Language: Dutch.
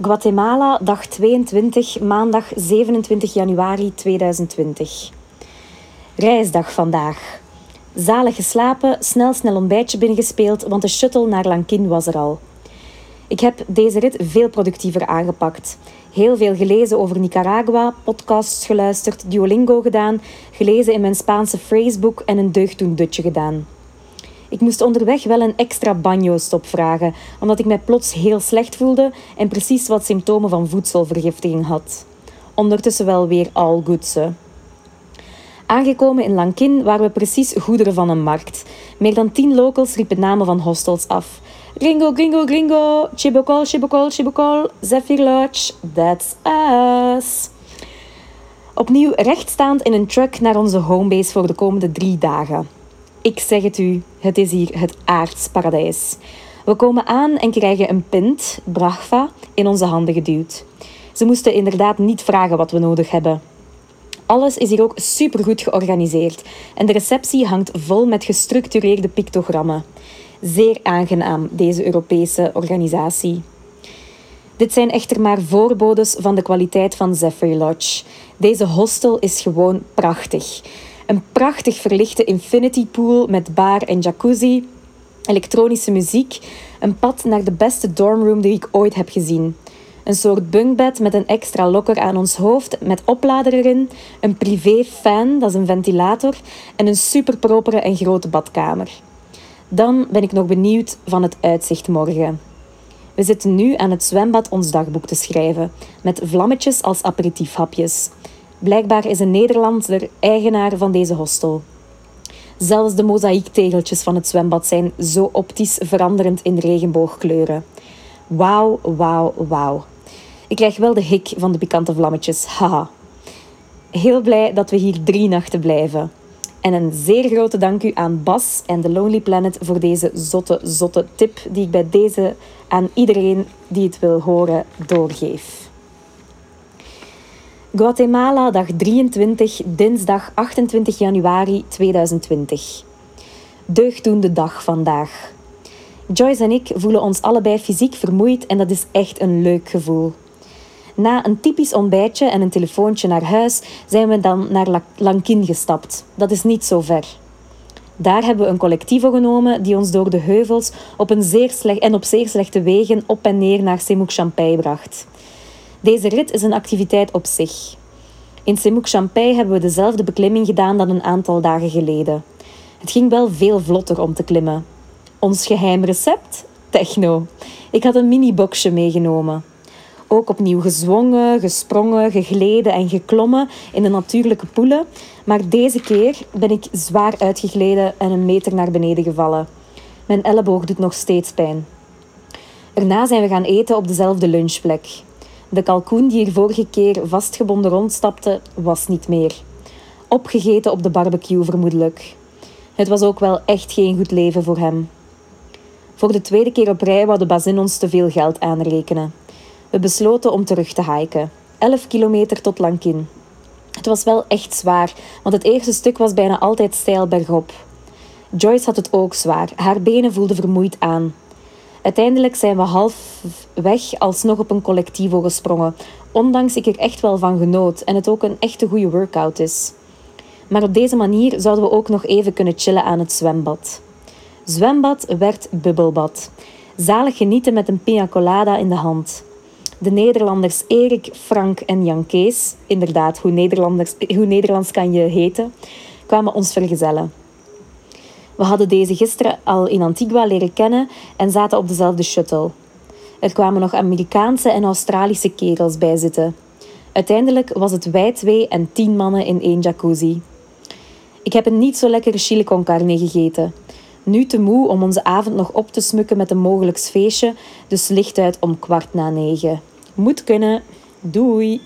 Guatemala, dag 22, maandag 27 januari 2020. Reisdag vandaag. Zalig geslapen, snel snel ontbijtje binnengespeeld, want de shuttle naar Lankin was er al. Ik heb deze rit veel productiever aangepakt. Heel veel gelezen over Nicaragua, podcasts geluisterd, Duolingo gedaan, gelezen in mijn Spaanse phrasebook en een deugddoendutje gedaan. Ik moest onderweg wel een extra banjo-stop vragen, omdat ik mij plots heel slecht voelde en precies wat symptomen van voedselvergiftiging had. Ondertussen wel weer all good, Aangekomen in Lankin waren we precies goederen van een markt. Meer dan tien locals riepen namen van hostels af. Gringo, gringo, gringo, chibokol, chibokol, chibokol, Zephyr Lodge, that's us. Opnieuw rechtstaand in een truck naar onze homebase voor de komende drie dagen. Ik zeg het u, het is hier het aardsparadijs. We komen aan en krijgen een pint, brachva, in onze handen geduwd. Ze moesten inderdaad niet vragen wat we nodig hebben. Alles is hier ook supergoed georganiseerd en de receptie hangt vol met gestructureerde pictogrammen. Zeer aangenaam, deze Europese organisatie. Dit zijn echter maar voorbodes van de kwaliteit van Zephyr Lodge. Deze hostel is gewoon prachtig. Een prachtig verlichte infinity pool met bar en jacuzzi, elektronische muziek, een pad naar de beste dormroom die ik ooit heb gezien. Een soort bunkbed met een extra lokker aan ons hoofd met oplader erin, een privé fan, dat is een ventilator, en een superpropere en grote badkamer. Dan ben ik nog benieuwd van het uitzicht morgen. We zitten nu aan het zwembad ons dagboek te schrijven, met vlammetjes als aperitiefhapjes. Blijkbaar is een Nederlander eigenaar van deze hostel. Zelfs de mozaïektegeltjes van het zwembad zijn zo optisch veranderend in regenboogkleuren. Wauw, wauw, wauw. Ik krijg wel de hik van de pikante vlammetjes, haha. Heel blij dat we hier drie nachten blijven. En een zeer grote dank u aan Bas en The Lonely Planet voor deze zotte, zotte tip die ik bij deze aan iedereen die het wil horen doorgeef. Guatemala, dag 23, dinsdag 28 januari 2020. Deugdoende dag vandaag. Joyce en ik voelen ons allebei fysiek vermoeid en dat is echt een leuk gevoel. Na een typisch ontbijtje en een telefoontje naar huis zijn we dan naar Lankin gestapt. Dat is niet zo ver. Daar hebben we een collectivo genomen die ons door de heuvels op een zeer slecht en op zeer slechte wegen op en neer naar Semouk Champagne bracht. Deze rit is een activiteit op zich. In Semouk Champagne hebben we dezelfde beklimming gedaan dan een aantal dagen geleden. Het ging wel veel vlotter om te klimmen. Ons geheim recept? Techno. Ik had een mini-boxje meegenomen. Ook opnieuw gezwongen, gesprongen, gegleden en geklommen in de natuurlijke poelen. Maar deze keer ben ik zwaar uitgegleden en een meter naar beneden gevallen. Mijn elleboog doet nog steeds pijn. Daarna zijn we gaan eten op dezelfde lunchplek. De kalkoen die hier vorige keer vastgebonden rondstapte, was niet meer. Opgegeten op de barbecue vermoedelijk. Het was ook wel echt geen goed leven voor hem. Voor de tweede keer op rij wou de bazin ons te veel geld aanrekenen. We besloten om terug te hiken. 11 kilometer tot Lankin. Het was wel echt zwaar, want het eerste stuk was bijna altijd steil bergop. Joyce had het ook zwaar. Haar benen voelden vermoeid aan. Uiteindelijk zijn we halfweg alsnog op een collectivo gesprongen, ondanks ik er echt wel van genoot en het ook een echte goede workout is. Maar op deze manier zouden we ook nog even kunnen chillen aan het zwembad. Zwembad werd bubbelbad. Zalig genieten met een pina colada in de hand. De Nederlanders Erik, Frank en Jan Kees, inderdaad, hoe, Nederlanders, hoe Nederlands kan je heten, kwamen ons vergezellen. We hadden deze gisteren al in Antigua leren kennen en zaten op dezelfde shuttle. Er kwamen nog Amerikaanse en Australische kerels bij zitten. Uiteindelijk was het wij twee en tien mannen in één jacuzzi. Ik heb een niet zo lekkere chili con carne gegeten. Nu te moe om onze avond nog op te smukken met een mogelijk feestje, dus licht uit om kwart na negen. Moet kunnen. Doei!